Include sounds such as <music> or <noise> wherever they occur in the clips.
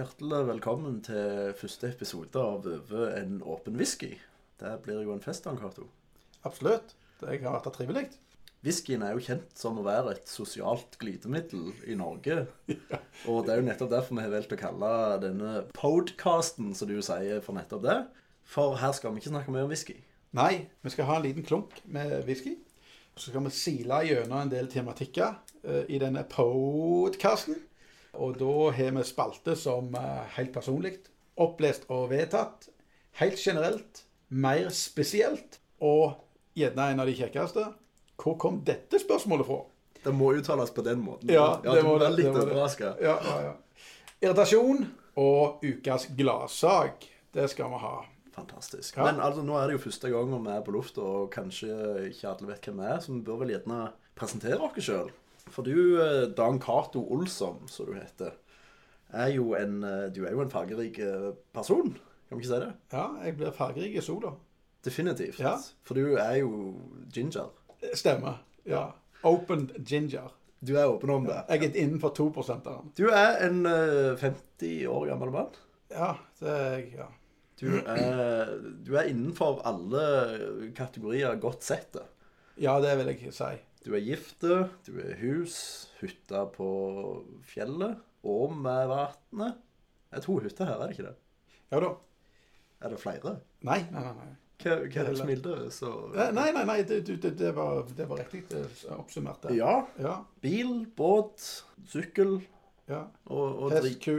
Hjertelig velkommen til første episode av Over en åpen whisky. Det blir jo en fest, Dan Cato. Absolutt. Det kan være trivelig. Whiskyen er jo kjent som å være et sosialt glidemiddel i Norge. Og det er jo nettopp derfor vi har valgt å kalle denne podcasten, som du sier, for nettopp det. For her skal vi ikke snakke mer om whisky. Nei, vi skal ha en liten klunk med whisky. Så skal vi sile gjennom en del tematikker eh, i denne podcasten. Og da har vi spalte som eh, helt personlig, opplest og vedtatt. Helt generelt, mer spesielt, og gjerne en av de kjekkeste. Hvor kom dette spørsmålet fra? Det må uttales på den måten. Ja, ja det må være litt overraska. Ja, ja, ja. Irritasjon og ukas gladsak. Det skal vi ha. Fantastisk. Ja. Men altså, nå er det jo første gang vi er på lufta, og kanskje ikke alle vet hvem vi er, så vi bør vel gjerne presentere oss sjøl. For du, eh, Dan Cato Olsson, som du heter, er jo en, eh, du er jo en fargerik eh, person. Kan vi ikke si det? Ja, jeg blir fargerik i sola. Definitivt. Ja. For du er jo ginger. Stemmer. Ja. Open ginger. Du er åpen om det. Jeg er innenfor 2 av den. Du er en eh, 50 år gammel mann. Ja, det er jeg. Ja. Du er, du er innenfor alle kategorier godt sett. ja, det vil jeg si. Du er gifte, du er hus, hytta på fjellet og med vannet. Det er to hytter her, er det ikke det? Ja da. Er det flere? Nei, nei, nei. nei. Hva, hva er det som gilder? Så... Eh, Nei, nei, nei, det, det, det, var, det var riktig det oppsummert. det. Ja. Ja, Bil, båt, sykkel ja. og, og Hest, ku.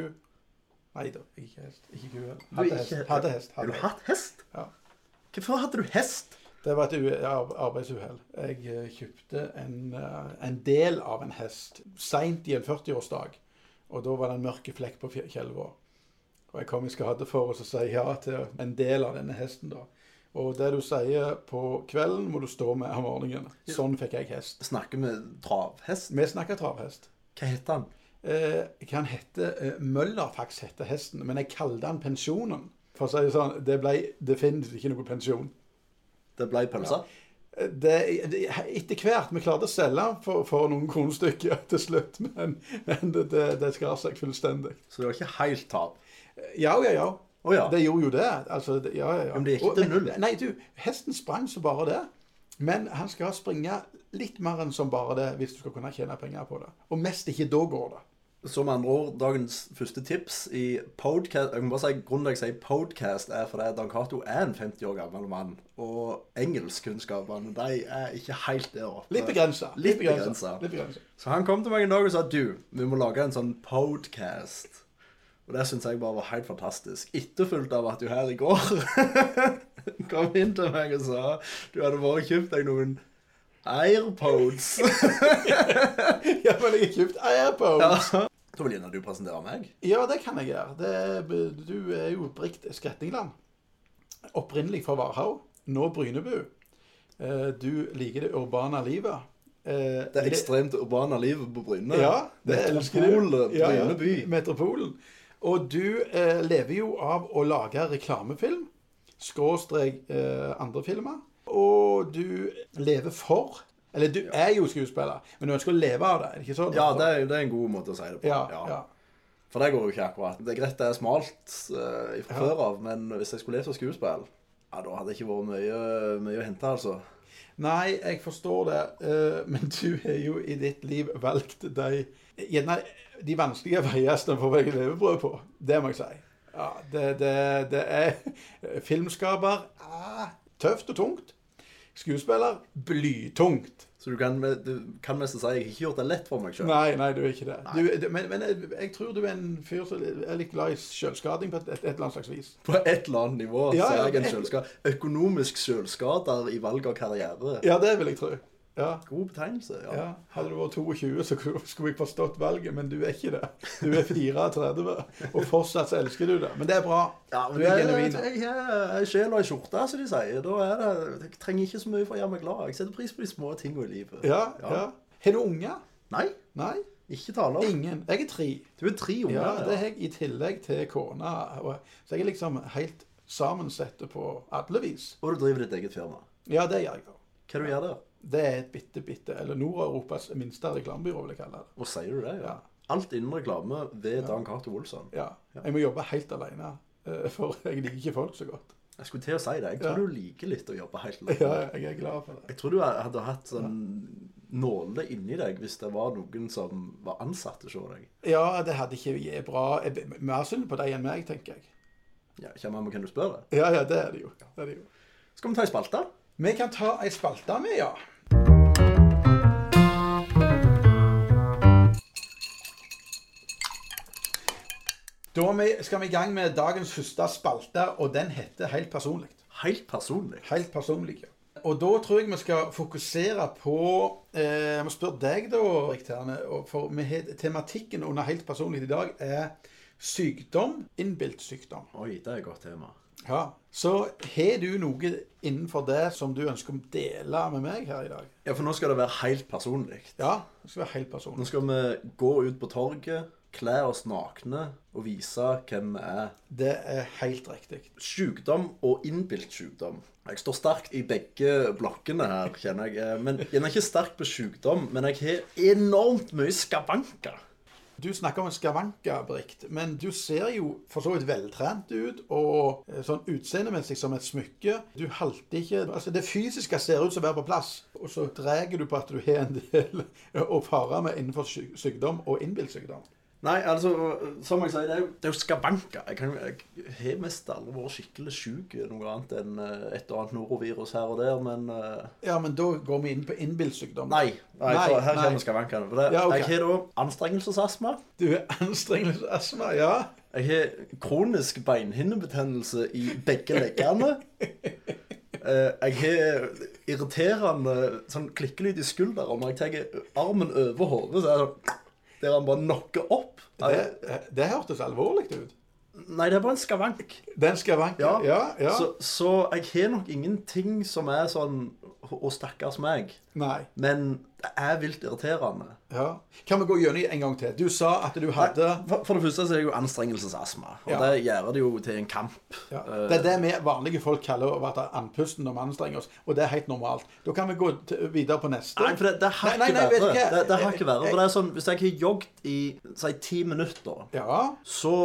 Nei da, ikke hest. Ikke ku heller. Er Hadde hest. Hadde hest. Har du hatt hest? Ja. Hvorfor hadde du hest? Det var et arbeidsuhell. Jeg eh, kjøpte en, eh, en del av en hest seint i en 40-årsdag. Og da var det en mørk flekk på Kjelvå. Og jeg kom i skade for å si ja til en del av denne hesten, da. Og det du sier på kvelden, må du stå med om morgenen. Sånn fikk jeg hest. Snakker vi travhest? Vi snakker travhest. Hva heter han? Eh, han heter eh, Møller faktisk heter hesten, men jeg kalte han Pensjonen. For å si det sånn, det ble definitivt ikke noe pensjon. Det ble pølse? Ja. Det, det, etter hvert Vi klarte å selge for, for noen kronestykker <laughs> til slutt, men, men det, det, det skar seg fullstendig. Så det var ikke helt tap? Ja, ja, ja. Oh, ja. Det gjorde jo det. Altså, ja, ja. Men det gikk til null? Nei, du, hesten sprang så bare det. Men han skal springe litt mer enn som bare det hvis du skal kunne tjene penger på det. Og mest ikke da går det. Så med andre ord, dagens første tips i podcast Jeg må bare si Grunnen til at jeg sier podcast, er fordi Dan Cato er en 50 år gammel mann. Og engelskkunnskapene de er ikke helt der oppe. Litt begrensa. Litt begrensa. Så han kom til meg en dag og sa du, vi må lage en sånn podcast. Og det syns jeg bare var helt fantastisk. Etterfulgt av at du her i går <laughs> kom inn til meg og sa du hadde bare kjøpt deg noen AirPods. <laughs> Ja, men jeg har kjøpt AirPods. Ja. Da vil gjerne du presentere meg. Ja, det kan jeg gjøre. Det, er- du er jo Brikt Skrettingland. Opprinnelig fra Varhaug. Nå Brynebu. Eh, Du liker det urbane livet. Det Det ekstremt urbane livet på Bryne. Ja, det. Metropol, ja, Bryne by. Metropolen. Og du eh, lever jo av å lage reklamefilm, skråstrek eh, andre filmer. Og du lever for Eller du er jo skuespiller, men du ønsker å leve av det. ikke sånn? Ja, det er, det er en god måte å si det på. ja, ja. For det går jo ikke akkurat. Det er greit det er smalt uh, fra Ja. før av, men hvis jeg skulle levd av skuespill, ja, da hadde det ikke vært mye, mye å hente, altså. Nei, jeg forstår det, uh, men du har jo i ditt liv valgt de Gjerne de vanskelige veiene for å få levebrød på. Det må jeg si. Ja, det, det, det er filmskaper ah, tøft og tungt. Skuespiller blytungt. Så du kan, du kan mest si jeg har ikke gjort det lett for meg sjøl. Nei, nei, du er ikke det. Du, men, men jeg, jeg tror du er en fyr som er litt glad i sjølskading på et, et, et eller annet slags vis. På et eller annet nivå Ja, så er jeg en men- økonomisk sjølskader i valg av karriere. Ja, det vil jeg tro. Ja. God betegnelse. ja. Ja, Hadde du vært 22, så skulle jeg forstått valget, men du er ikke det. Du er 34, og fortsatt så elsker du det. Men det er bra. Ja, Du er genuin. jeg, er sjel og ei skjorte, som de sier. Da er det, Jeg trenger ikke så mye for å gjøre meg glad. Jeg setter pris på de små tingene i livet. Ja, ja. Har du unger? Nei, Nei, ikke tale om. ingen. Jeg er tre. Du er tre unger. Ja, Det har jeg i tillegg til kona. Så jeg er liksom helt sammensette på alle vis. Og du driver ditt eget firma. Ja, det gjør jeg. Hva du gjør der? Det er et bitte, bitte Eller Nord-Europas minste reklamebyrå, vil jeg kalle det. Og sier du det? Ja. alt innen reklame ved Dan Cato Olsson. Ja. Jeg må jobbe helt alene, eh, for jeg liker ikke folk så godt. Jeg skulle til å si det. Jeg tror Ja. du liker litt å jobbe helt alene. Ja, jeg er glad for det. Jeg tror du hadde hatt sånn nåle inni deg hvis det var noen som var ansatte hos deg. Ja, det hadde ikke vært bra. Mer synd på deg enn meg, tenker jeg. Ja, Kommer an på hvem du spør. det. Ja, ja, det er det jo. Det er det jo. Skal vi ta ei spalte? Vi kan ta ei spalte med, ja. Da vi- skal vi i gang med dagens første spalte, og den heter Helt personlig. Helt personlig. Helt personlig, ja. Og da tror jeg vi skal fokusere på eh, Jeg må spørre deg, da, Rikterne. For tematikken under Helt personlig i dag er sykdom, innbilt sykdom. Oi, det er et godt tema. Ja. Så har du noe innenfor det som du ønsker å dele med meg her i dag? Ja, for nå skal det være helt personlig. Ja, det skal være helt personlig. Nå skal vi gå ut på torget, kle oss nakne og vise hvem vi er. Det er helt riktig. Sykdom og innbilt sykdom. Jeg står sterkt i begge blokkene her, kjenner jeg. Eh, Men Jeg er ikke sterk på sykdom, men jeg har enormt mye skavanker. Du snakker om en skavanker, Brikt, men du ser jo for så vidt veltrent ut, og eh, sånn utseendemessig som et smykke. Du halter ikke Altså, det fysiske ser ut som å være på plass, og så drar du på at du har en del <laughs> å fare med innenfor sykdom og innbilt sykdom. Nei, altså, som jeg sier, det er jo, det er jo skavanker. Jeg, kan, jeg har mest aldri vært skikkelig syk, noe annet enn eh, et og annet norovirus her og der, men uh... Ja, men da går vi inn på innbilt sykdom. Nei. nei, Nei, her nei. kommer skavankene. Det, Ja, okay. Jeg har da anstrengelsesastma. Du er anstrengelsesastma, ja. Jeg har kronisk beinhinnebetennelse i begge leggene. <laughs> Eh, Jeg har irriterende sånn klikkelyd i skulderen. Når jeg tar armen over hodet, så er det sånn Der han bare knocker opp. Det, det hørtes alvorlig ut. Nei, det er bare en skavank. Den skavanker. Ja, Ja, ja. Så, så jeg har nok ingenting som er sånn Å, stakkars meg. Nei. Men det er vilt irriterende. Ja. Kan vi gå gjennom en gang til? Du sa at du hadde For, for det første så er det jo anstrengelsesastma. Og Ja. det gjør det jo til en kamp. ja. Eh, Det er det vi vanlige folk kaller å være andpusten når vi anstrenger oss, og det er helt normalt. Da kan vi gå videre på neste. Nei, for det, det har du verre. Det, det har ikke verre. For det er sånn, Hvis jeg har jogget i si, ti minutter, Ja. så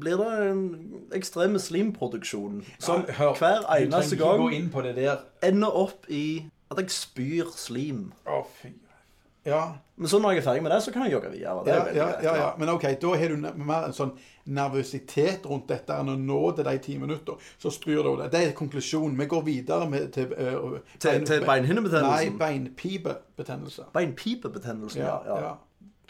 blir det en ekstrem slimproduksjon som hør, hver eneste ikke gang gå inn på det der. ender opp i at jeg spyr slim. Å, fy. Ja. Men så når jeg er ferdig med det, så kan jeg jogge videre. Er Ja, ja, greit, ja. Men OK, da har du mer en sånn nervøsitet rundt dette enn å nå til de ti minutter. Så spyr du det. Det er konklusjonen. Vi går videre med, til øh, Til, til Nei, beinhinnebetennelsen. beinpipebetennelse. Beinpipebetennelsen, ja. Ja,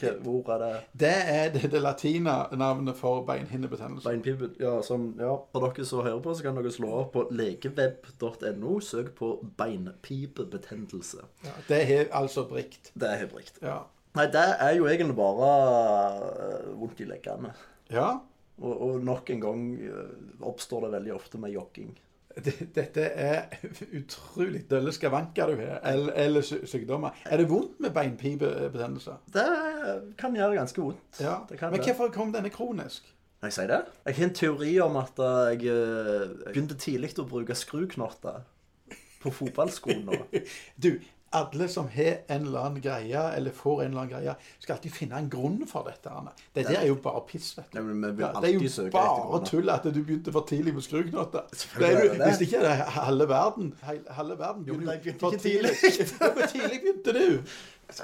Hvor er det? Det er det, det latina navnet for beinhinnebetennelse. Beinpipe, ja, som, ja, For dere som hører på, så kan dere slå opp på legeweb.no. Søk på beinpipebetennelse. Ja, det har altså brikt. Det er helt. Ja. Nei, det er jo egentlig bare øh, vondt i leggene. ja. Og, og nok en gang øh, oppstår det veldig ofte med jogging. Det- Dette er <laughs> utrolig dølle skavanker du har, eller, eller sykdommer. Er det vondt med beinpipebetennelse? Det kan gjøre ganske vondt. Ja. Det kan Men hvorfor kom denne kronisk? Jeg si det? Jeg har en teori om at øh, jeg øh, begynte tidlig å bruke skruknotter på fotballskoene. <laughs> Du, alle som har en eller annen greie, eller får en eller annen greie, skal alltid finne en grunn for dette. Arne. Det der er jo bare piss, vet du. Nei, men vi vil Ja, det er jo søke bare tull at du begynte for tidlig med det. Hvis ikke er det halve verden. Halve verden Jo, men begynte <laughs> for tidlig. Hvor tidlig begynte du?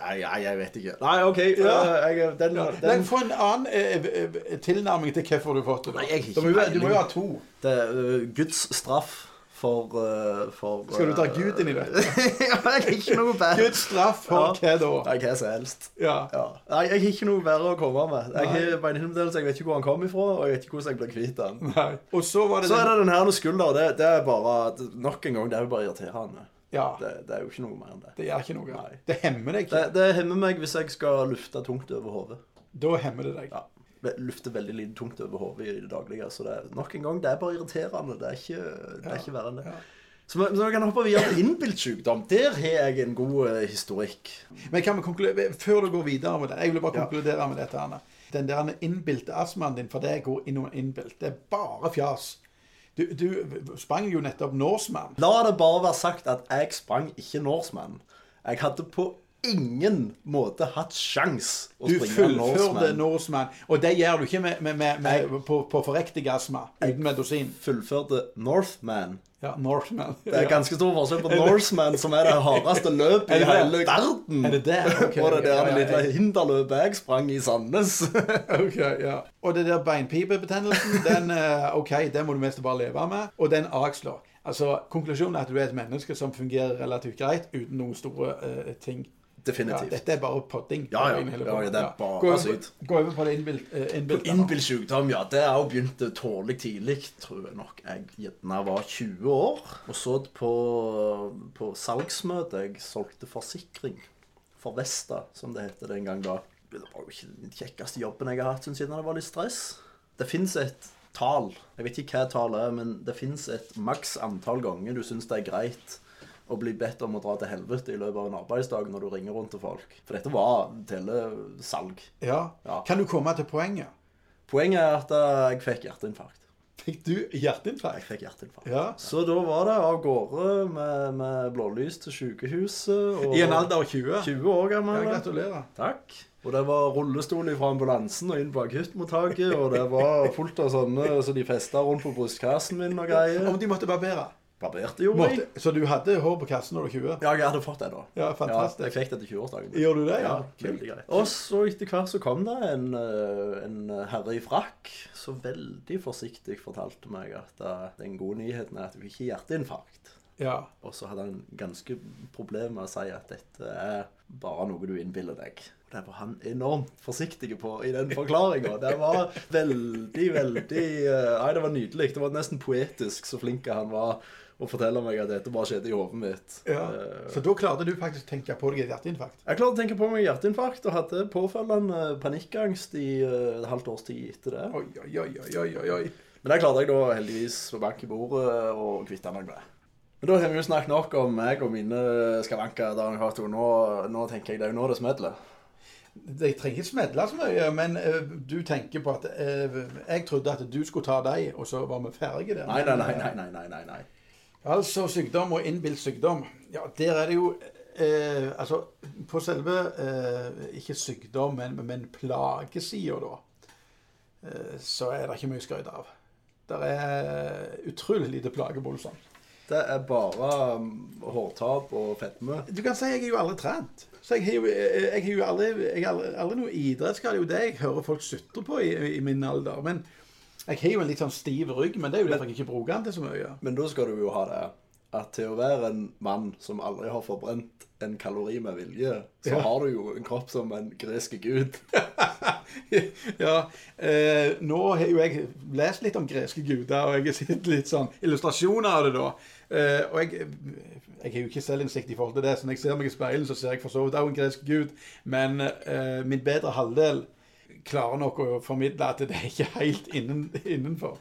Nei, jeg, jeg vet ikke. Nei, OK. Ja. øh, jeg, den, Ja. den, Nei, få en annen eh, eh, tilnærming til hvorfor du har fått det. Nei, jeg ikke, du, må Du må jo ha to. det øh, Guds straff for, uh, for Skal du ta øh, Gud inn i dette? <laughs> ja, jeg har ikke noe bedre. Guds straff for hva da? Nei, hva som helst. Ja. Ja. Nei, jeg har ikke noe bedre å komme med. Jeg har jeg vet ikke hvor han kom ifra, og jeg vet ikke hvordan jeg ble kvitt den. Nei. Og så var det Så den- er det den her skulder. Det, det er bare Nok en gang, det er jo bare irriterende. Ja. Det, det er jo ikke noe mer enn det. Det gjør ikke noe. Nei. Det hemmer deg Det, det hemmer meg hvis jeg skal lufte tungt over hodet. Da hemmer det deg. Ja. Lufter veldig lite tungt over hodet i det daglige. Så det er, nok en gang, det er bare irriterende. Det er ikke, det er ikke verre enn det. Så vi, så vi kan hoppe videre til innbiltsykdom. Der har jeg en god uh, historikk. Men kan vi konkludere, før du går videre med det Jeg vil bare konkludere med dette. Anne. Den der innbilte astmaen din, for det går inn og innbilt. Det er bare fjas. Du, du sprang jo nettopp Norseman. La det bare være sagt at jeg sprang ikke Norseman. Jeg hadde på ingen måte hatt sjans å Du springe fullførte Norseman. Norseman. Og det gjør du ikke med, med, med, med, på, på forrektig astma uten medisin. Fullførte Northman. Ja, Norseman. Det er ganske stor forskjell på <laughs> Norseman, som er det hardeste løpet i hele verden. Er det det? <laughs> Ok, og det der ja, ja, lille hinderløpet jeg sprang i Sandnes. <laughs> okay, ja. Og det der beinpipebetennelsen, den eh, OK, den må du mest bare leve med. Og den akslår. Altså, Konklusjonen er at du er et menneske som fungerer relativt greit uten noen store uh, ting. Ja, dette er bare podding. Ja, ja. ja, Ja, det er bare Gå over-. Gå over på det innbilt. eh, innbilt sykdom, ja. Det er jo begynt tålelig tidlig, tror jeg nok. Jeg gjerne var 20 år og så på, på salgsmøte. Jeg solgte forsikring for Vesta, som det het den gang da. Det var jo ikke den kjekkeste jobben jeg har hatt siden det var litt stress. Det fins et tall, jeg vet ikke hva tallet er, men det fins et maks antall ganger du syns det er greit å bli bedt om å dra til helvete i løpet av en arbeidsdag når du ringer rundt til folk. For dette var telesalg. Ja. Ja. Kan du komme til poenget? Poenget er at eh, jeg fikk hjerteinfarkt. Fikk du hjerteinfarkt? Jeg fikk hjerteinfarkt. Ja. Så da var det av gårde med, med blålys til sykehuset. Og I en alder av 20? 20 år gammel. Ja, gratulerer. Takk. Og det var rullestol fra ambulansen og inn på akuttmottaket. Og det var fullt av sånne så de festa rundt på brystkassen min og greier. Om de måtte barbere? Barberte gjorde jeg. Måtte, så du hadde hår på kassen når du var 20? Ja, jeg hadde fått det da. Ja, fantastisk. Ja, jeg fikk det til 20-årsdagen. Gjør du det? Ja, Kult. veldig greit. Og så etter hvert så kom det en, eh, en herre i frakk så veldig forsiktig fortalte meg at eh, den gode nyheten er at du ikke har hjerteinfarkt. Ja. Og så hadde han ganske problemer med å si at dette er bare noe du innbiller deg. Og Det var han enormt forsiktig på i den forklaringa. Det var veldig, veldig eh, Nei, det var nydelig. Det var nesten poetisk så flink han var å fortelle meg at dette bare skjedde i hodet mitt. ja. Eh, Så da klarte du faktisk å tenke på deg et hjerteinfarkt? jeg klarte å tenke på meg hjerteinfarkt og hadde påfølgende panikkangst i eh, et halvt års tid etter det. Oi, oi, oi, oi, oi. Men det klarte jeg da heldigvis å banke i bordet og kvitte meg med. Men da har vi jo snakket nok om meg og mine skavanker. har to Nå, nå tenker jeg det er jo nå det smeller. De trenger ikke smedle så mye, men eh, du tenker på at Jeg trodde at du skulle ta deg, og så var vi ferdige der. Nei, nei, nei, nei, nei, nei, nei. Altså sykdom og innbilt sykdom. Ja, der er det jo eh, Altså, på selve eh, Ikke sykdom, men, men plagesida, da, eh, så er det ikke mye skryt av. Det er utrolig lite plagebolsom. Det er bare um, hårtap og fedme. Du kan si jeg er jo aldri trent. Så jeg har jo, jeg har jo aldri, jeg har aldri, aldri noe idrettsgrad. Det er jo det jeg hører folk sutre på i, i min alder. Men jeg har jo en litt sånn stiv rygg, men det er jo derfor jeg ikke bruker den til så mye. Men da skal du jo ha det at til å være en mann som aldri har forbrent en kalori med vilje, så Ja. har du jo en kropp som en gresk gud. <laughs> ja, eh, nå har jo jeg lest litt om greske guder, og jeg har sett litt sånn illustrasjoner av det da. Eh, og jeg, jeg har jo ikke selvinnsikt i forhold til det, så når jeg ser meg i speilet, så ser jeg for så vidt òg en gresk gud. Men eh, min bedre halvdel klarer nok å formidle at det er ikke helt innen, innenfor.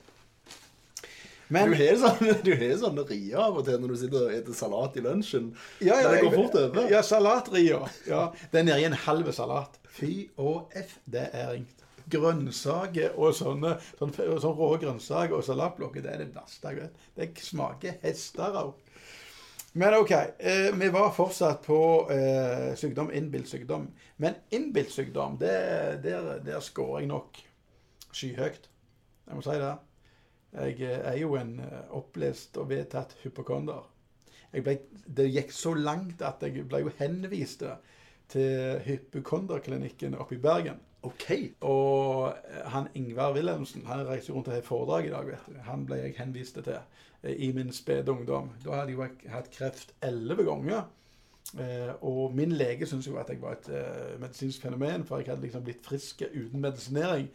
Men Du har sånne, <laughs> du har sånne rier av og til når du sitter og spiser salat i lunsjen. Ja, ja, det går fort over. Ja, salatria. Ja, det er nedi en halv salat. Fy og f, det er ringt. Grønnsaker og sånne, sånn, sånn rå grønnsaker og salatblokker, det er det verste jeg vet. Det smaker hester av. Men OK, eh, vi var fortsatt på eh, sykdom, innbilt sykdom. Men innbilt sykdom, der, der scorer jeg nok skyhøyt. Jeg må si det. Jeg eh, er jo en eh, opplest og vedtatt hypokonder. Ble, det gikk så langt at jeg ble jo henvist til hypokonderklinikken oppe i Bergen. OK. Og han Ingvar Wilhelmsen han reiser rundt og har foredrag i dag. vet du. Han ble jeg henvist til eh, i min spede ungdom. Da hadde jeg hatt kreft elleve ganger. Eh, og min lege syntes jo at jeg var et eh, medisinsk fenomen, for jeg hadde liksom blitt frisk uten medisinering.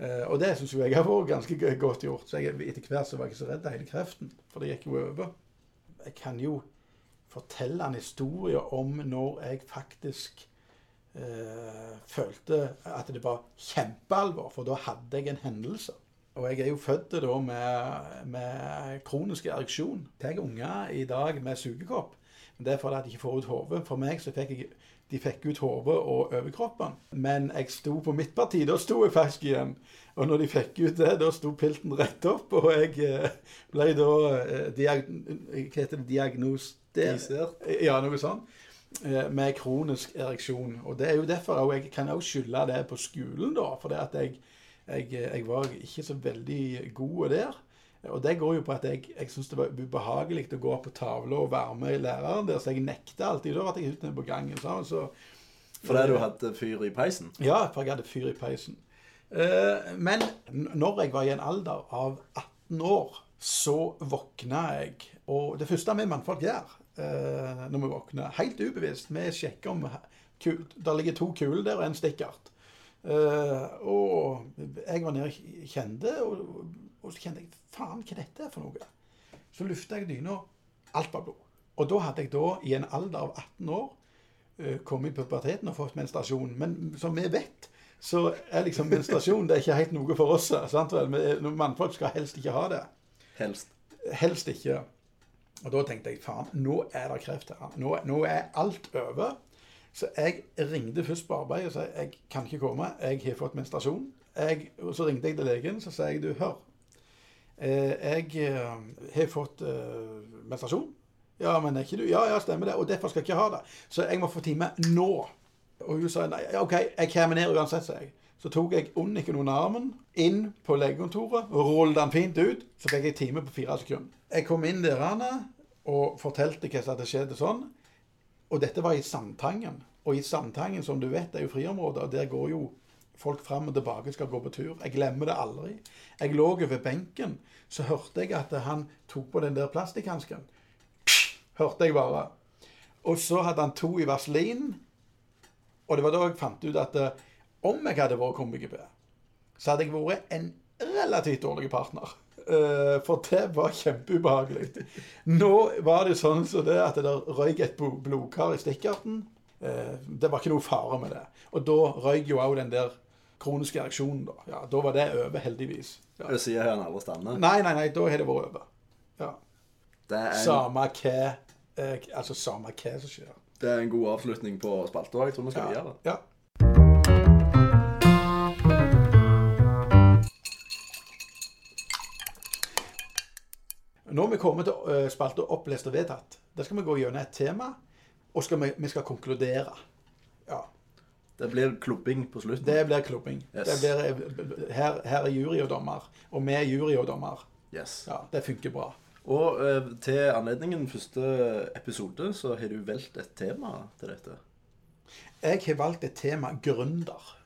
Og det syns jo jeg har vært ganske godt gjort. Så jeg, etter hvert så var jeg ikke så redd av hele kreften, for det gikk jo over. Jeg kan jo fortelle en historie om når jeg faktisk eh, følte at det var kjempealvor, for da hadde jeg en hendelse. Og jeg er jo født da med, med kronisk ereksjon. Tar unger i dag med sugekopp. Men det er fordi de ikke får ut hodet. For meg så fikk jeg de fikk ut hodet og overkroppen. Men jeg sto på mitt parti. Da sto jeg faktisk igjen. Og når de fikk ut det, da sto pilten rett opp. Og jeg eh, ble da eh, diag hva heter det. Diagnostisert. Ja, noe sånt. Eh, med kronisk ereksjon. Og det er jo derfor jeg kan også skylde det på skolen, da. For jeg, jeg, jeg var ikke så veldig god der. Og det går jo på at jeg, jeg syntes det var ubehagelig å gå på tavla og være med i læreren der, så jeg nekta alltid. Da ble jeg ute på gangen. Så, så Fordi du hadde fyr i peisen? Ja, for jeg hadde fyr i peisen. Eh, men når jeg var i en alder av 18 år, så våkna jeg. Og det første vi mannfolk gjør eh, når vi våkner, helt ubevisst Vi sjekker om ku- der ligger to kuler der og en stikkert. Eh, og jeg var nede og kjente, og, og så kjente jeg Faen, hva dette er for noe? Så lufta jeg dyna. Alt var blod. Og da hadde jeg da, i en alder av 18 år, eh, kommet i puberteten og fått menstruasjon. Men som vi vet, så er liksom menstruasjon det er ikke helt noe for oss. sant vel? Mannfolk skal helst ikke ha det. Helst. Helst ikke. Og da tenkte jeg faen, nå er det kreft her. Nå, nå er alt over. Så jeg ringte først på arbeid og sa jeg kan ikke komme, jeg har fått menstruasjon. Jeg, og så ringte jeg til legen så sa jeg, du, hør. Eh, jeg eh, har fått uh, menstruasjon. Ja, men er ikke du? Ja, ja, stemmer det. Og derfor skal jeg ikke ha det. Så jeg må få time nå. Og hun sa nei, OK, jeg kommer ned uansett, sa jeg. Så tok jeg Unniken under armen, inn på legekontoret, rullet den fint ut. Så fikk jeg time på fire sekunder. Jeg kom inn der og fortalte hva som hadde skjedd sånn. Og dette var i Sandtangen. Og i Sandtangen, som du vet, er jo friområder. og Der går jo folk fram og tilbake, skal gå på tur. Jeg glemmer det aldri. Jeg lå over benken, så hørte jeg at han tok på den der plastikkhansken. Hørte jeg bare. Og så hadde han to i vaselin. Og det var da jeg fant ut at eh, om jeg hadde vært komiker, så hadde jeg vært en relativt dårlig partner. Eh, for det var kjempeubehagelig. Nå var det sånn så det at det røyk et blodkar i stikkarten. Eh, det var ikke noe fare med det. Og da røyk jo òg den der kroniske ereksjonen. Da Ja, da var det over, heldigvis. Ja. Jeg sier han aldri stander. Nei, nei, nei, da har det vært over. Ja. En, Samme hva eh, Altså samme hva som skjer. det er en god avslutning på spalta. Jeg tror vi skal Ja. videre. ja. Nå har vi kommet til uh, spalta Opplest og vedtatt. Der skal vi gå gjennom et tema, og skal vi, vi skal konkludere. Ja. Det blir klubbing på slutten. Det blir klubbing. Yes. Det blir, eh, her, her er jury og dommer, og vi er jury og dommer. Yes. Ja, Det funker bra. Og eh, til anledningen første episode så har du valgt et tema til dette. Jeg har valgt et tema gründer.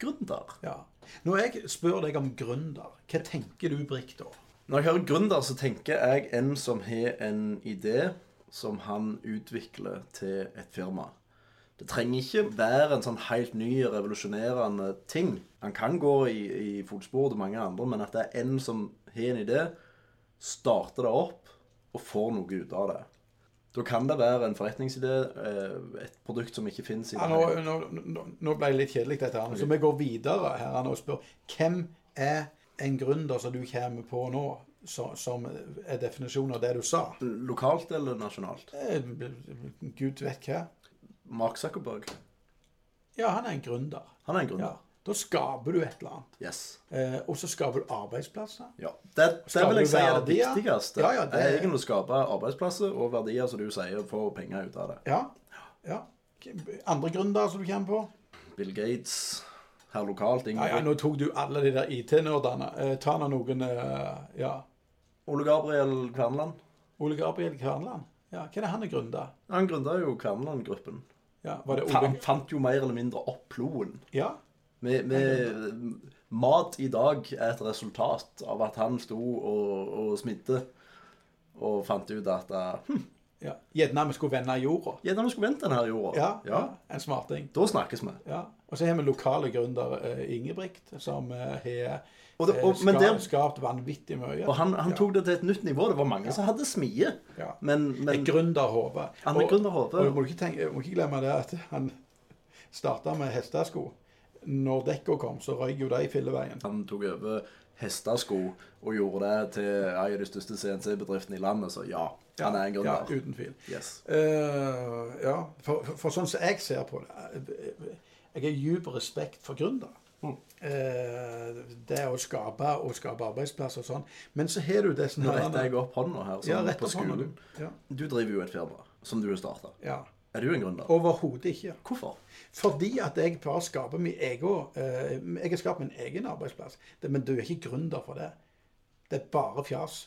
Gründer. Ja. Når jeg spør deg om gründer, hva tenker du, Brikk, da? Når jeg hører gründer, så tenker jeg en som har en idé som han utvikler til et firma. Det trenger ikke være en sånn helt ny, revolusjonerende ting. Han kan gå i, i fotspor til mange andre, men at det er en som har en idé, starter det opp og får noe ut av det. Da kan det være en forretningsidé, eh, et produkt som ikke finnes i Ja, nå, nå, nå, nå ble det litt kjedelig, dette her. Så vi går videre her og spør hvem er en gründer som du kommer på nå, som er definisjonen av det du sa? Lokalt eller nasjonalt? Eh, Gud vet hva. Mark Zuckerberg. Ja, han er en gründer. Han er en gründer. Ja. Da skaper du et eller annet. Yes. Eh, og så skaper du arbeidsplasser. Ja, det, det vil jeg si er det viktigste. Ja, ja, det- er egentlig å skape arbeidsplasser og verdier, som du sier, får penger ut av det. Ja. ja. Andre gründere som du kommer på? Bill Gates her lokalt. Ja, ja, Nå tok du alle de der IT-nerdene. Eh, ta nå noen eh, Ja. Ole Gabriel Kverneland. Ole Gabriel Kverneland. Ja, Hva er det han er grunda? Han grunda jo Kverneland-gruppen. Ja, var det Han fant jo mer eller mindre opp ploen. Ja. Med, med Mat i dag er et resultat av at han sto og, og smidde og fant ut at hm, ja. Gjerne vi skulle vende jorda. Gjerne vi skulle vendt denne jorda. Ja, ja. En smarting. Da snakkes vi. Ja. Og så har vi lokale gründer uh, Ingebrigt, som eh, har Og det- og- eh, men ska- det- skapt vanvittig mye. Og han, han tok det til et nytt nivå. Det var mange som hadde smie. Ja. Men, Et men gründerhode. Han er Og- gründerhode. Og du må ikke, tenke, må ikke glemme det at han starta med hestesko. Når dekka kom, så røyk jo de filleveien. han tok over hestesko og gjorde det til en av de største CNC-bedriftene i landet, så ja, han er en Ja, uten tvil. Yes. Uh, ja, for, for, for sånn som jeg ser på det eh, Jeg har djup respekt for gründere. Mm. Uh, det å skape og skape arbeidsplasser og sånn. Men så har du disse Nå retter jeg opp hånda her, Ja, sånn rett på skolen. du. Ja. Du driver jo et firma som du har starta. ja. Er du en gründer? Overhodet ikke. Hvorfor? Fordi at jeg bare skaper min egen Jeg har skapt min egen arbeidsplass. Det, men du er ikke gründer for det. Det er bare fjas.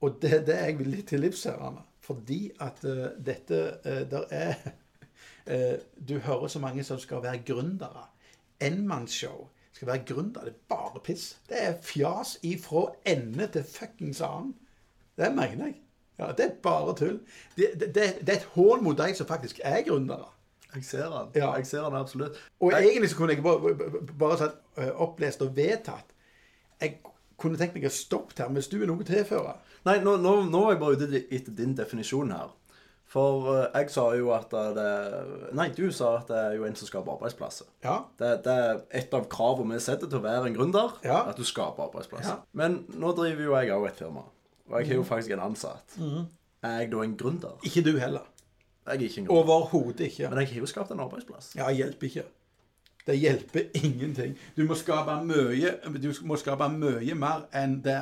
Og det er det jeg vil til livs her, Anna. Fordi at uh, dette uh, Der er uh, <laughs> Du hører så mange som skal være gründere. Enmannsshow. Skal være gründer. Det er bare piss. Det er fjas ifra ende til fuckings annen. Det mener jeg. Ja, Det er bare tull. Det, det, det, det er et hån mot de som faktisk er gründere. Jeg ser den. Ja. Jeg ser den absolutt. Og jeg, egentlig så kunne jeg bare, bare sånn, eh, opplest og vedtatt. Jeg kunne tenkt meg å stoppe her, hvis du er noe tilfører? tilføre. Nei, nå, nå, nå var jeg bare ute etter din definisjon her. For eh, jeg sa jo at det Nei, du sa at det er jo en som skaper arbeidsplasser. Ja. Det, det er et av kravene vi setter til å være en gründer, Ja. at du skaper arbeidsplasser. Ja. Men nå driver jo jeg òg et firma. Og jeg har jo faktisk en ansatt. Er jeg da en gründer? Ikke du heller. Jeg er ikke en gründer. Overhodet ikke. Men jeg har jo skapt en arbeidsplass. Ja, hjelper ikke. Det hjelper ingenting. Du må skape mye, du må skape mye mer enn det.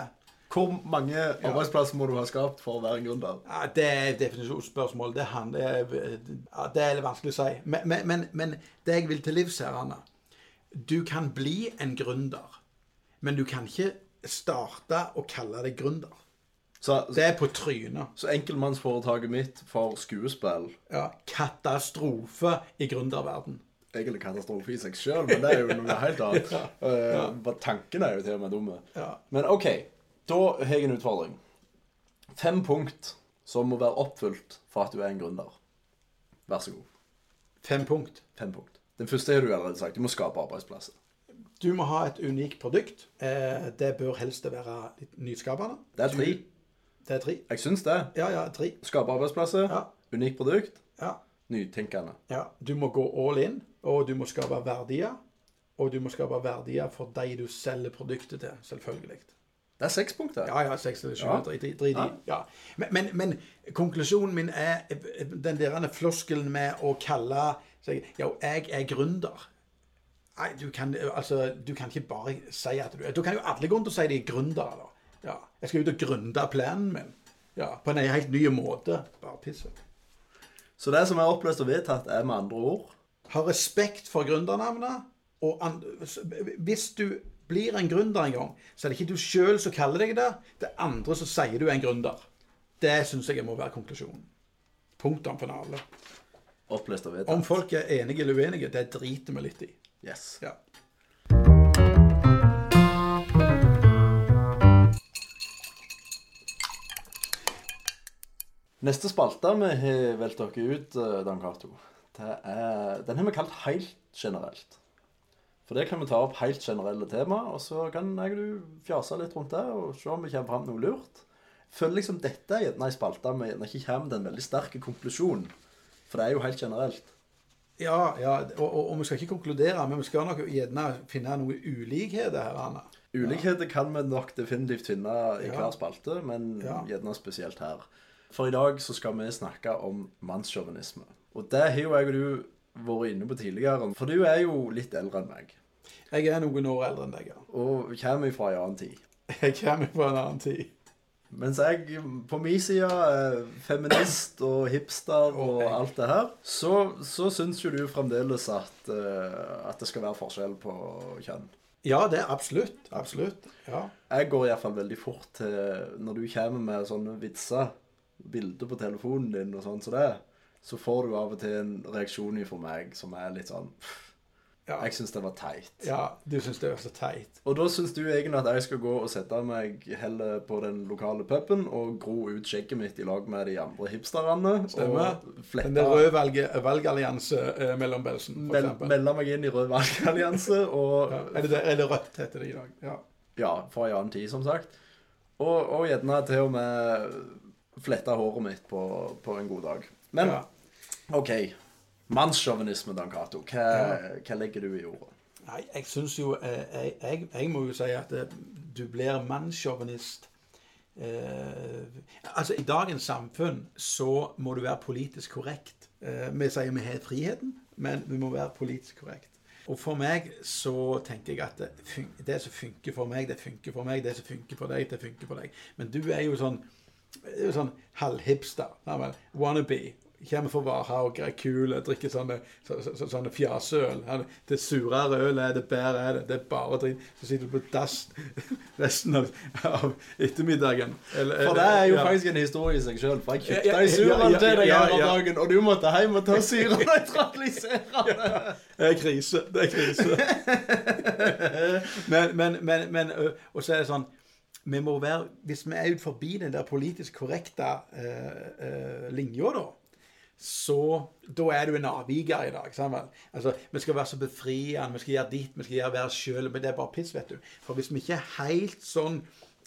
Hvor mange arbeidsplasser må du ha skapt for å være en gründer? Ja, det er et definisjonsspørsmål. Det, handler, det, er, vanskelig å si. Men, men, men, men det jeg vil til livs her, Anna Du kan bli en gründer, men du kan ikke starte og kalle deg gründer. Så, Det er på trynet. så enkeltmannsforetaket mitt for skuespill Ja, katastrofe i gründerverden. Egentlig katastrofe i seg sjøl, men det er jo noe helt annet. <laughs> ja. uh, tanken er jo til og med dumme. Ja. Men OK, da har jeg en utfordring. Fem punkt som må være oppfylt for at du er en gründer. Vær så god. Fem punkt. Fem punkt. Den første har du allerede sagt. Du må skape arbeidsplasser. Du må ha et unikt produkt. Eh, det bør helst være litt nyskapende. Det er tre. Det er tre. Jeg syns det. Ja, ja, tre. Skape arbeidsplasser, Ja. unikt produkt, Ja. nytenkende. ja. Du må gå all in, og du må skape verdier. Og du må skape verdier for de du selger produktet til, selvfølgelig. Det er seks punkter. Ja, ja, seks eller sju. Ja. Ja. Men, men, men konklusjonen min er den der floskelen med å kalle seg Jo, jeg er gründer. Nei, du kan, altså, du kan ikke bare si at du Da kan jo alle gå rundt og si de er gründere, da. Ja. Jeg skal ut og gründe planen min. Ja, På en helt ny måte. Bare piss. Så det som er oppløst og vedtatt, er med andre ord Ha respekt for gründernavnet. Og hvis du blir en gründer en gang, så er det ikke du sjøl som kaller deg det. Det er andre som sier du er en gründer. Det syns jeg må være konklusjonen. Punktum finale. oppløst og Om folk er enige eller uenige, det driter vi litt i. Yes. Ja. Neste spalte vi har valgt dere ut, eh, Dan Cato, det er, den har vi kalt helt generelt. For det kan vi ta opp helt generelle tema, og så kan jeg og du fjase litt rundt det og se om vi kommer fram noe lurt. Føler liksom dette er gjerne ei spalte vi gjerne ikke kommer til en veldig sterk konklusjon. For det er jo helt generelt. Ja, ja og, og, og vi skal ikke konkludere, men vi skal nok gjerne finne noen ulikheter her, Anna. Ulikheter kan vi nok definitivt finne i Ja. hver spalte, men Ja. gjerne spesielt her. For i dag så skal vi snakke om mannssjåvinisme. Og det har jo jeg og du vært inne på tidligere. For du er jo litt eldre enn meg. Jeg er noen år eldre enn deg, ja. Og kommer fra en annen tid. Jeg kommer fra en annen tid. Mens jeg på min side er feminist og hipster og alt det her, så, så syns jo du fremdeles at, eh, at det skal være forskjell på kjønn. Ja, det er absolutt. Absolutt. Ja. Jeg går iallfall veldig fort til Når du kommer med sånne vitser, bilder på telefonen din og sånn som det, så får du av og til en reaksjon fra meg som er litt sånn Ja. Jeg syns det var teit. ja, du syns det var så teit. Og da syns du egentlig at jeg skal gå og sette meg heller på den lokale puben og gro ut skjegget mitt i lag med de andre hipsterne. Stemmer. Og Den røde valg, valgallianse eh, mellom Belsen, for mel eksempel. Melde meg inn i Rød valgallianse <laughs> og Ja, eller, eller Rødt heter det i dag. Ja. Ja, fra en annen tid, som sagt. Og, og gjerne til og med flette håret mitt på, på en god dag. Men ja. OK. Mannssjåvinisme, Dan Cato. Hva, hva legger du i ordet? Nei, jeg syns jo eh, jeg, jeg, jeg må jo si at eh, du blir mannssjåvinist eh, Altså, i dagens samfunn så må du være politisk korrekt. Eh, vi sier vi har friheten, men vi må være politisk korrekt. Og for meg så tenker jeg at det, det som funker for meg, det funker for meg. Det som funker for deg, det funker for deg. Men du er jo sånn, er jo sånn halvhipster. Wannabe. kommer for Varhaug, er kul, drikker sånne, så, så, sånne fjasøl. Det surere ølet er det, bedre er det. Det er bare dritt. Så sitter du på dass <laughs> resten av, av ettermiddagen. Eller- For det er jo ja. faktisk en historie i seg sjøl. For jeg kjøpte ja, ja, til deg her dagen, og du måtte hjem og ta syrenøytraliserende. <laughs> Det er krise. Det er krise. <laughs> men, men, men, men Og så er det sånn vi må være, Hvis vi er ut forbi den der politisk korrekte eh, linja, da, så da er du en avviker i dag. vel? Altså, Vi skal være så befriende, vi skal gjøre ditt, vi skal gjøre være sjøl. Men det er bare piss, vet du. For hvis vi ikke er helt sånn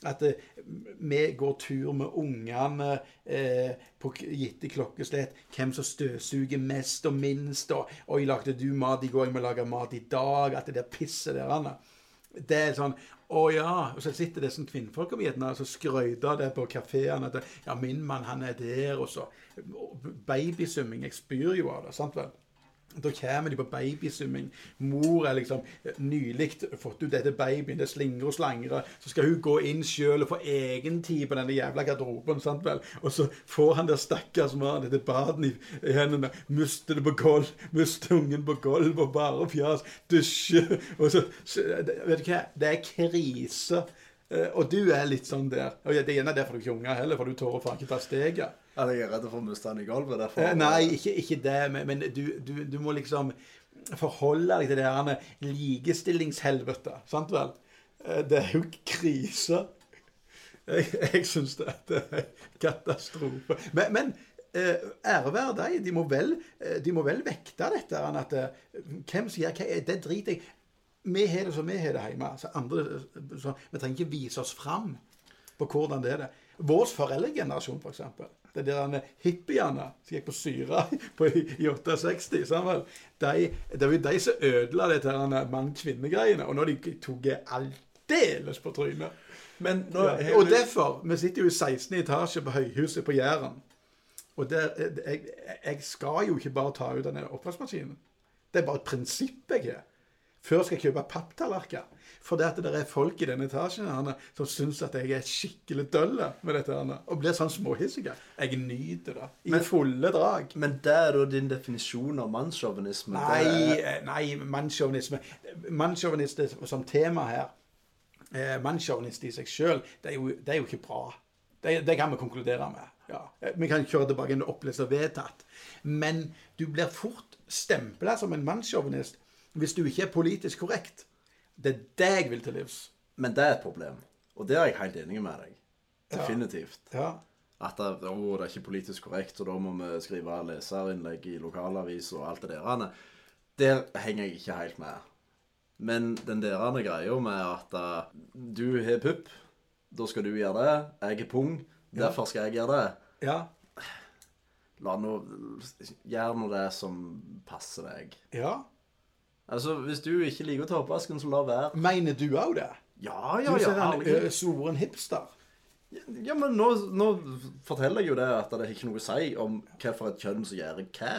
at eh, vi går tur med ungene eh, på gitte klokkeslett. Hvem som støvsuger mest og minst. Og 'Oi, lagde du mat i går? Jeg må lage mat i dag.' At det der pisset der. Anna. Det er sånn Å ja. Og så sitter det sånn kvinnfolk og Vietnam og skryter det på kafeene. 'Ja, min mann, han er der', og så Babysumming. Jeg spyr jo av det. sant vel? Da kommer de på babysumming. Mor er liksom nylig fått ut dette babyen. Det slingrer og slangrer. Så skal hun gå inn sjøl og få egen tid på denne jævla garderoben. sant vel? Og så får han der stakkars mannen dette baden i, hendene. Mister det på gulv. Mister ungen på gulv og bare fjas. Dusje. Og så Vet du hva? Det er krise. Eh, Og du er litt sånn der. Og Det er gjerne derfor du ikke har unger heller, for du tør faen ikke ta steget. Eller jeg er redd for å miste den i gulvet. Derfor. Eh, Nei, ikke, ikke det, men, men du, du, du må liksom forholde deg til det her likestillingshelvetet. Sant vel? Eh, Det er jo krise. Jeg, jeg syns det, er katastrofe. Men, men eh, ære være deg, de må vel, de må vel vekte dette. At, hvem sier hva Det driter jeg Vi har det som vi har det hjemme. Så andre, så, vi trenger ikke vise oss fram på hvordan det er. det. Vår foreldregenerasjon, f.eks. For eksempel, det der hippiene som gikk på syre <laughs> på, i, i 68, sant vel? De, det var jo de som ødela dette her mann-kvinne-greiene. Og nå har de tatt aldeles på trynet. Men nå Ja. Og derfor Vi sitter jo i 16. etasje på høyhuset på Jæren. Og der, jeg, jeg skal jo ikke bare ta ut den oppvaskmaskinen. Det er bare et prinsipp jeg har. Før skal jeg kjøpe papptallerkener. For det at det er folk i denne etasjen Anna, som syns at jeg er skikkelig døll med dette. her, Og blir sånn småhissige. Jeg nyter det. I Men- fulle drag. Men det er da din definisjon av mannssjåvinisme? Nei, er- eh, nei mannssjåvinisme. Mannssjåvinist som tema her eh, Mannssjåvinist i seg sjøl, det, det er jo ikke bra. Det, det kan vi konkludere med. Ja. Eh, Vi kan kjøre tilbake og opplese vedtatt. Men du blir fort stempla som en mannssjåvinist hvis du ikke er politisk korrekt. Det er det jeg vil til livs. Men det er et problem. Og det er jeg helt enig med deg. Definitivt. Ja. At det, å, det er ikke politisk korrekt, og da må vi skrive leserinnlegg i lokalavis og alt det der. Der henger jeg ikke helt med. Men den der greia med at uh, du har pupp, da skal du gjøre det. Jeg er pung, derfor skal jeg gjøre det. Ja. La nå Gjør nå det som passer deg. ja. Altså, Hvis du ikke liker å ta oppvasken, så la være. Mener du òg det? Ja, ja, ja, Du ser en herregud. ø, svoren hipster. Ja, men nå, nå forteller jeg jo det at det er ikke noe å si om hvilket kjønn som gjør hva.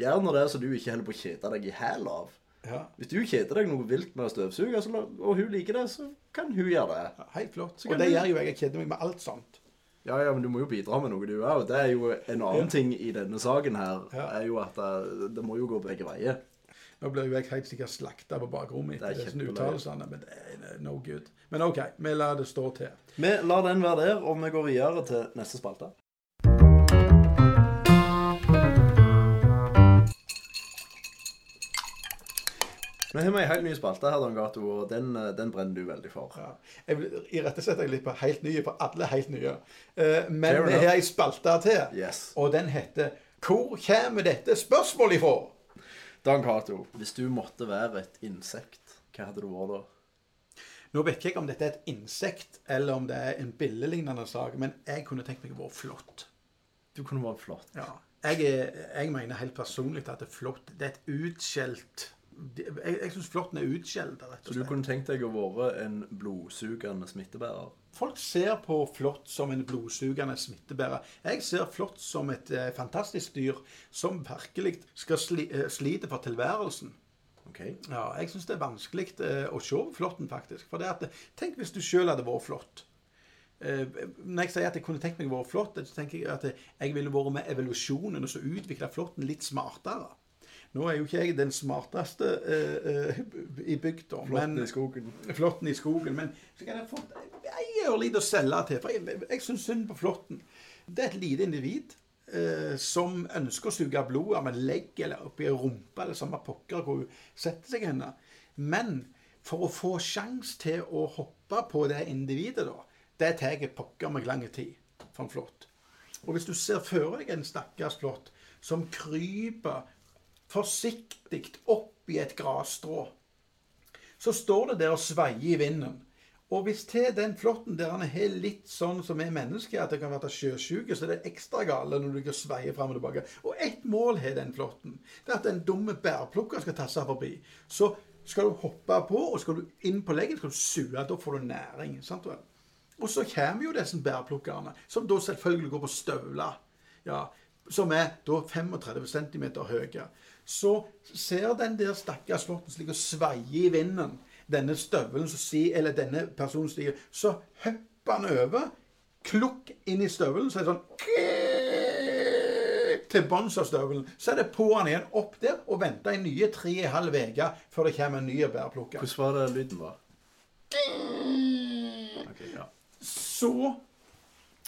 Gjør nå det så du ikke holder på å kjede deg i hæl av. Ja. Hvis du kjeder deg noe vilt med å støvsuge, så la, og hun liker det, så kan hun gjøre det. Ja, Helt flott. Og det du- gjør jo jeg. Jeg kjeder meg med alt sånt. Ja, ja, men du må jo bidra med noe, du òg. Det er jo en annen Ja. ting i denne saken her. Ja. er jo at det, det må jo gå begge veier. Nå blir jo jeg helt sikkert slakta på bakrommet er etter disse uttalelsene, men det er no good. Men OK, vi lar det stå til. Vi lar den være der, og vi går videre til neste spalte. Vi har med ei helt ny spalte her, Don Gato, og den, eh, den brenner du veldig for. Ja. Jeg vil irettesette deg litt på helt nye, for alle er helt nye. Eh, men vi har ei spalte til, Yes. og den heter 'Hvor kommer dette spørsmålet ifra?' Don Cato, hvis du måtte være et insekt, hva hadde du vært da? Nå vet jeg ikke om dette er et insekt, eller om det er en billelignende sak, men jeg kunne tenkt meg å være flått. Du kunne vært flott. Ja. Jeg, er, jeg mener helt personlig at det er flott. Det er et utskjelt Jeg, jeg syns flåtten er utskjelt, Så du kunne tenkt deg å være en blodsugende smittebærer? Folk ser på flått som en blodsugende smittebærer. Jeg ser flått som et eh, fantastisk dyr som virkelig skal sli, eh, slite for tilværelsen. Okay. Ja, jeg syns det er vanskelig eh, å se flåtten, faktisk. For det at, tenk hvis du sjøl hadde vært flått. eh, Når jeg sier at jeg kunne tenkt meg å være flott, så tenker jeg at jeg ville vært med evolusjonen og så utvikla flåtten litt smartere. Nå er jo ikke jeg den smarteste eh, eh, i bygda, Flåtten i skogen. Flåtten i skogen. Men så kan jeg få ei ørlite å selge til. For jeg, jeg syns synd på flåtten. Det er et lite individ eh, som ønsker å suge blod av en legg eller oppi rumpa eller samme pokker hvor hun setter seg henne. Men for å få sjanse til å hoppe på det individet, da, det tar pokker meg lang tid for en flått. Og hvis du ser for deg en stakkars flått som kryper forsiktig opp i et grasstrå, så står det der og sveier i vinden. Og hvis til den flåtten der han er litt sånn som er menneske, at det kan være sjøsjuke, så er det ekstra gale når du kan sveier fram og tilbake. Og ett mål har den flåtten. Det er at den dumme bærplukkeren skal tasse forbi. Så skal du hoppe på, og skal du inn på leggen, skal du suge. Da får du næring. sant vel? Og så kommer jo disse bærplukkerne, som da selvfølgelig går på støvler. Ja, som er da 35 cm høye. Så ser den der stakkars flåtten slik og sveier i vinden, denne støvelen sier, eller denne personen stiger, så hopper han over, klukk inn i støvelen, så er det sånn til bunns av støvelen. Så er det på han igjen opp der og venter i nye tre og en halv uke før det kommer en ny bærplukker. Hvordan var det lyden var? Okay, ja. Så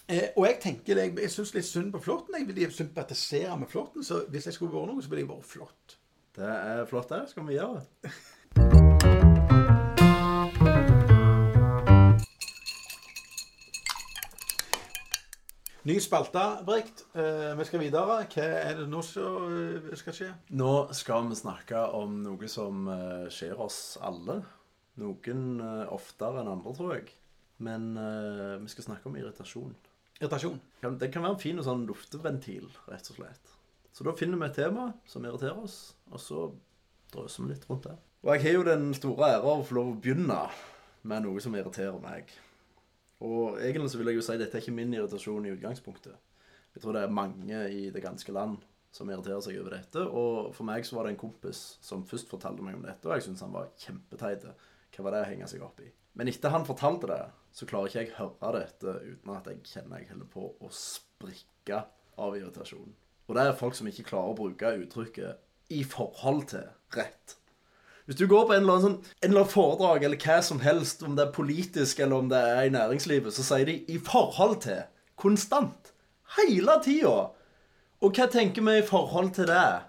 eh, Og jeg tenker jeg, jeg syns litt synd på flåtten. Jeg vil sympatisere med flåtten. Så hvis jeg skulle vært noe, så ville jeg vært flott. Det er flott, det. Skal vi gjøre det? <laughs> Ny spalte, Brikt. Eh, vi skal videre. Hva er det nå som eh, skal skje? Nå skal vi snakke om noe som eh, skjer oss alle. Noen eh, oftere enn andre, tror jeg. Men eh, vi skal snakke om irritasjon. Irritasjon. Kan- Det kan være en fin sånn lufteventil, rett og slett. Så da finner vi et tema som irriterer oss, og så drøser vi litt rundt det. Og jeg har jo den store ære av å få lov å begynne med noe som irriterer meg. Og egentlig så vil jeg jo si dette er ikke min irritasjon i utgangspunktet. Jeg tror det er mange i det ganske land som irriterer seg over dette. Og for meg så var det en kompis som først fortalte meg om dette, og jeg syntes han var kjempeteit. Hva var det å henge seg opp i? Men etter han fortalte det, så klarer ikke jeg høre dette uten at jeg kjenner jeg holder på å sprikke av irritasjon. Og det er folk som ikke klarer å bruke uttrykket 'i forhold til' rett. Hvis du går på en eller annen, sånn, en eller annen foredrag eller hva som helst, om det er politisk eller om det er i næringslivet, så sier de 'i forhold til' konstant. Hele tida. Og hva tenker vi i forhold til det?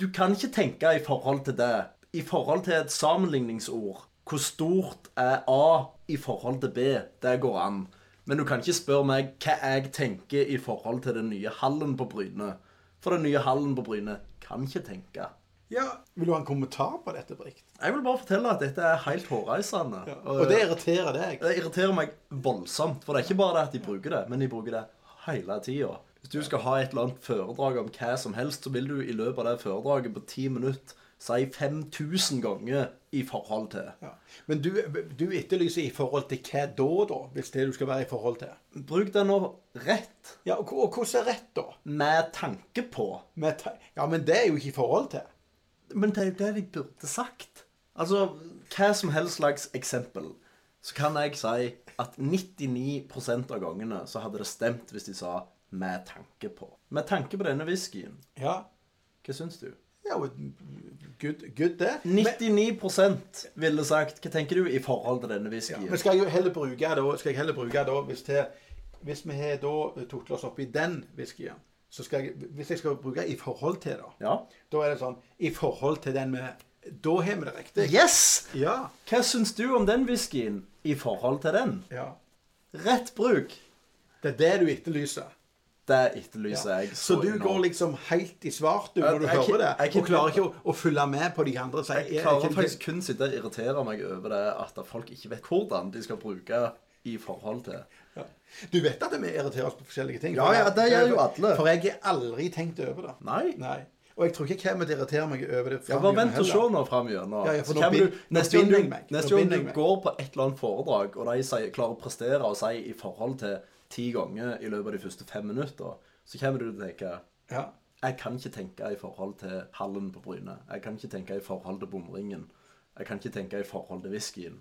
Du kan ikke tenke i forhold til det. I forhold til et sammenligningsord. Hvor stort er A i forhold til B? Det går an. Men du kan ikke spørre meg hva jeg tenker i forhold til den nye hallen på Bryne. For den nye hallen på Bryne kan ikke tenke. Ja, Vil du ha en kommentar på dette, Brikt? Jeg vil bare fortelle at dette er helt hårreisende. Og det irriterer deg? Det irriterer meg voldsomt. For det er ikke bare det at de bruker det, men de bruker det hele tida. Hvis du skal ha et eller annet foredrag om hva som helst, så vil du i løpet av det foredraget på ti minutter si 5000 ganger i forhold til. Ja. Men du, du etterlyser i forhold til hva da, da? Hvis det du skal være i forhold til? Bruk det nå rett. Ja, Og, og hvordan er rett, da? Med tanke på. Med ta ja, men det er jo ikke i forhold til. Men det er jo det de burde sagt. Altså, hva som helst slags eksempel, så kan jeg si at 99% av gangene så hadde det stemt hvis de sa 'med tanke på'. Med tanke på denne whiskyen. Ja, Hva syns du? ja good, good det. Men, 99% ville sagt Hva tenker du i forhold til denne whiskyen? men skal jeg jo heller bruke da, skal jeg heller bruke da hvis, det, hvis vi har da tuklet oss opp i den whiskyen, så skal jeg, hvis jeg skal bruke i forhold til, da, Ja. da er det sånn I forhold til den med Da har vi det riktig. Yes! Ja. Hva syns du om den whiskyen i forhold til den? ja. Rett bruk. Det er det du etterlyser. Det etterlyser Ja. jeg. Så du enormt. går liksom helt i svart du, når du jeg hører det, jeg jeg, og klarer ikke å, å følge med på de andre. Så Jeg er- klarer er- faktisk kun sitte og irritere meg over det at folk ikke vet hvordan de skal bruke i forhold til. Ja. Du vet at vi irriterer oss på forskjellige ting? Ja, ja, det gjør jo alle. For jeg har aldri tenkt over det. Nei. Nei. Og jeg tror ikke jeg kommer til å irritere meg over det. Ja, bare vent og se nå framover. Ja, ja, for nå kommer du- Neste gang du, neste gang du går på et eller annet foredrag, og de sier, klarer å prestere og si i forhold til ti ganger i løpet av de første fem minutter, så kommer du til å tenke Ja. Jeg kan ikke tenke i forhold til hallen på Bryne. Jeg kan ikke tenke i forhold til bomringen. Jeg kan ikke tenke i forhold til whiskyen.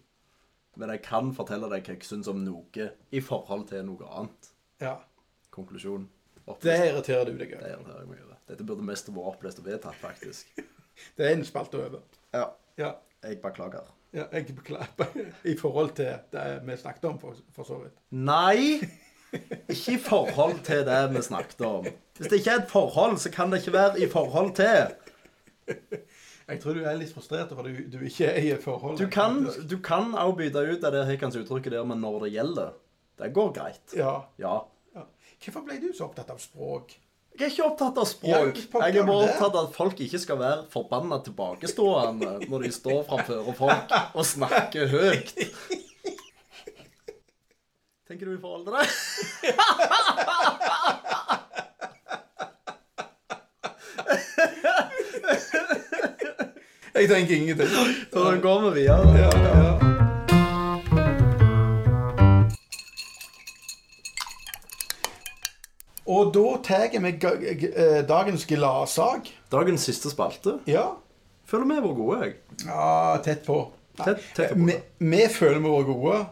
Men jeg kan fortelle deg hva jeg syns om noe i forhold til noe annet. Ja. Konklusjon. Det irriterer du deg Det irriterer jeg meg over. Dette burde mest vært opplest og vedtatt, faktisk. <laughs> Det er en spalte over. Ja. Ja. Jeg beklager. ja jeg beklager <laughs> i forhold til det vi snakket om, for, for så vidt. Nei! Ikke i forhold til det vi snakket om. Hvis det ikke er et forhold, så kan det ikke være i forhold til. Jeg tror du er litt frustrert Fordi du, du ikke er i et forhold. Du kan du kan også bytte ut det Hickans uttrykket der men 'når det gjelder'. Det går greit. Ja. Ja. Hvorfor ble du så opptatt av språk? Jeg er ikke opptatt av språk. Jeg er bare opptatt av at folk ikke skal være forbanna tilbakestående når de står framfor folk og snakker høyt. Tenker du i forhold til det? Jeg tenker ingenting. Så Da går vi videre. Ja, ja. Og da tar vi ga- eh, dagens gladsak. Dagens siste spalte. Ja. Føler vi har vært gode, jeg. ja, tett på. Tett- tett på. Vi, vi føler vi var gode.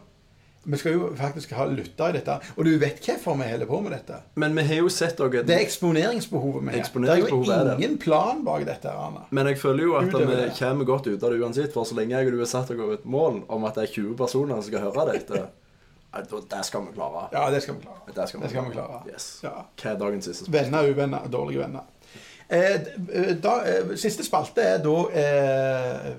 Vi skal jo faktisk ha lytta i dette. Og du vet hvorfor vi holder på med dette? Men vi har jo sett dere Det er eksponeringsbehovet vi har. Det er jo det. ingen plan bak dette. Anna. Men jeg føler jo at vi kommer godt ut av det uansett. For så lenge jeg og du har satt dere et mål om at det er 20 personer som skal høre dette, det skal vi klare. Ja, det skal vi klare. Det skal vi, Det skal vi klare. Yes. Ja. Hva er dagens siste spørsmål? Venner, uvenner, dårlige venner. Eh, da, eh, siste spalte er da eh,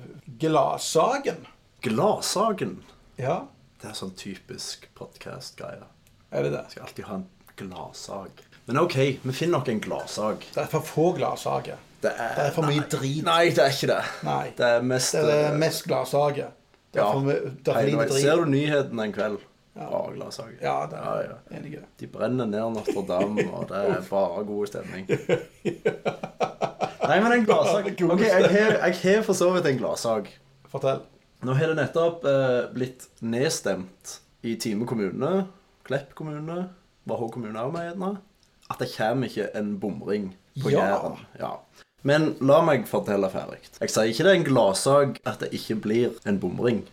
Gladsaken. Gladsaken. Ja, Det er sånn typisk podkast-greie. er det det? Jeg skal alltid ha en gladsag. Men OK, vi finner nok en gladsag. Det er for få gladsaker. Det Det er for mye drit. Nei, det er ikke det. Nei. Det er mest Det er eh, mest gladsaker. Er ja, er. Ser du nyheten en kveld? Ja. Å, gladsaker. Ja, det er ja. enig i det. De brenner ned Notre-Dame, <laughs> og det er bare god stemning. <laughs> Nei, men en gladsak Ok, jeg har, for så vidt en gladsak. Fortell. Nå har det nettopp eh, blitt nedstemt i Time kommune, Klepp kommune, Vahå kommune òg med gjerne, at det kommer ikke en bomring på Ja. Jæren. Ja. Men la meg fortelle ferdig. Jeg sier ikke det er en gladsak at det ikke blir en bomring.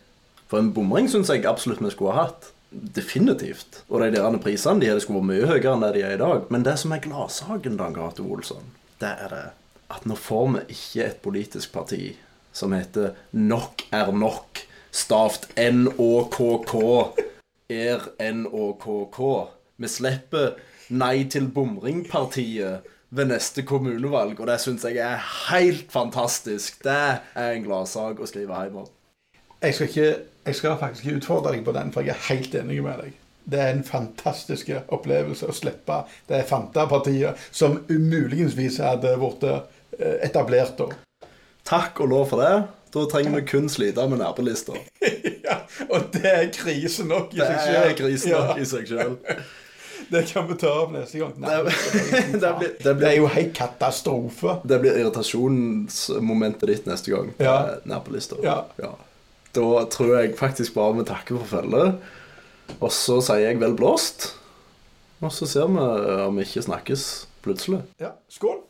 For en bomring syns jeg absolutt vi skulle ha hatt. Definitivt. Og de der prisene de hadde skulle vært mye høyere enn det de er i dag. Men det som er gladsaken, Dan Cato Olsson, det er det at nå får vi ikke et politisk parti som heter Nok er nok, stavt N-Å-K-K, er N-Å-K-K. Vi slipper Nei til bomringpartiet ved neste kommunevalg, og det syns jeg er helt fantastisk. Det er en gladsak å skrive hjem om. Jeg skal, ikke, jeg skal faktisk utfordre deg på den, for jeg er helt enig med deg. Det er en fantastisk opplevelse å slippe det Fanta-partiet som muligens hadde blitt eh, etablert da. Takk og lov for det. Da trenger vi kun slite med nærbilister. <laughs> ja, og det er krise nok i Det seg er krise nok nok i seg sjøl. <laughs> Det kan vi ta opp neste gang. Nei, Det- det, det blir- det det er jo helt katastrofe. Det blir irritasjonsmomentet ditt neste gang. Ja. eh, Ja. Ja. Da tror jeg faktisk bare vi takker for følget. Og så sier jeg vel blåst. Og så ser vi om vi ikke snakkes plutselig. Ja, skål.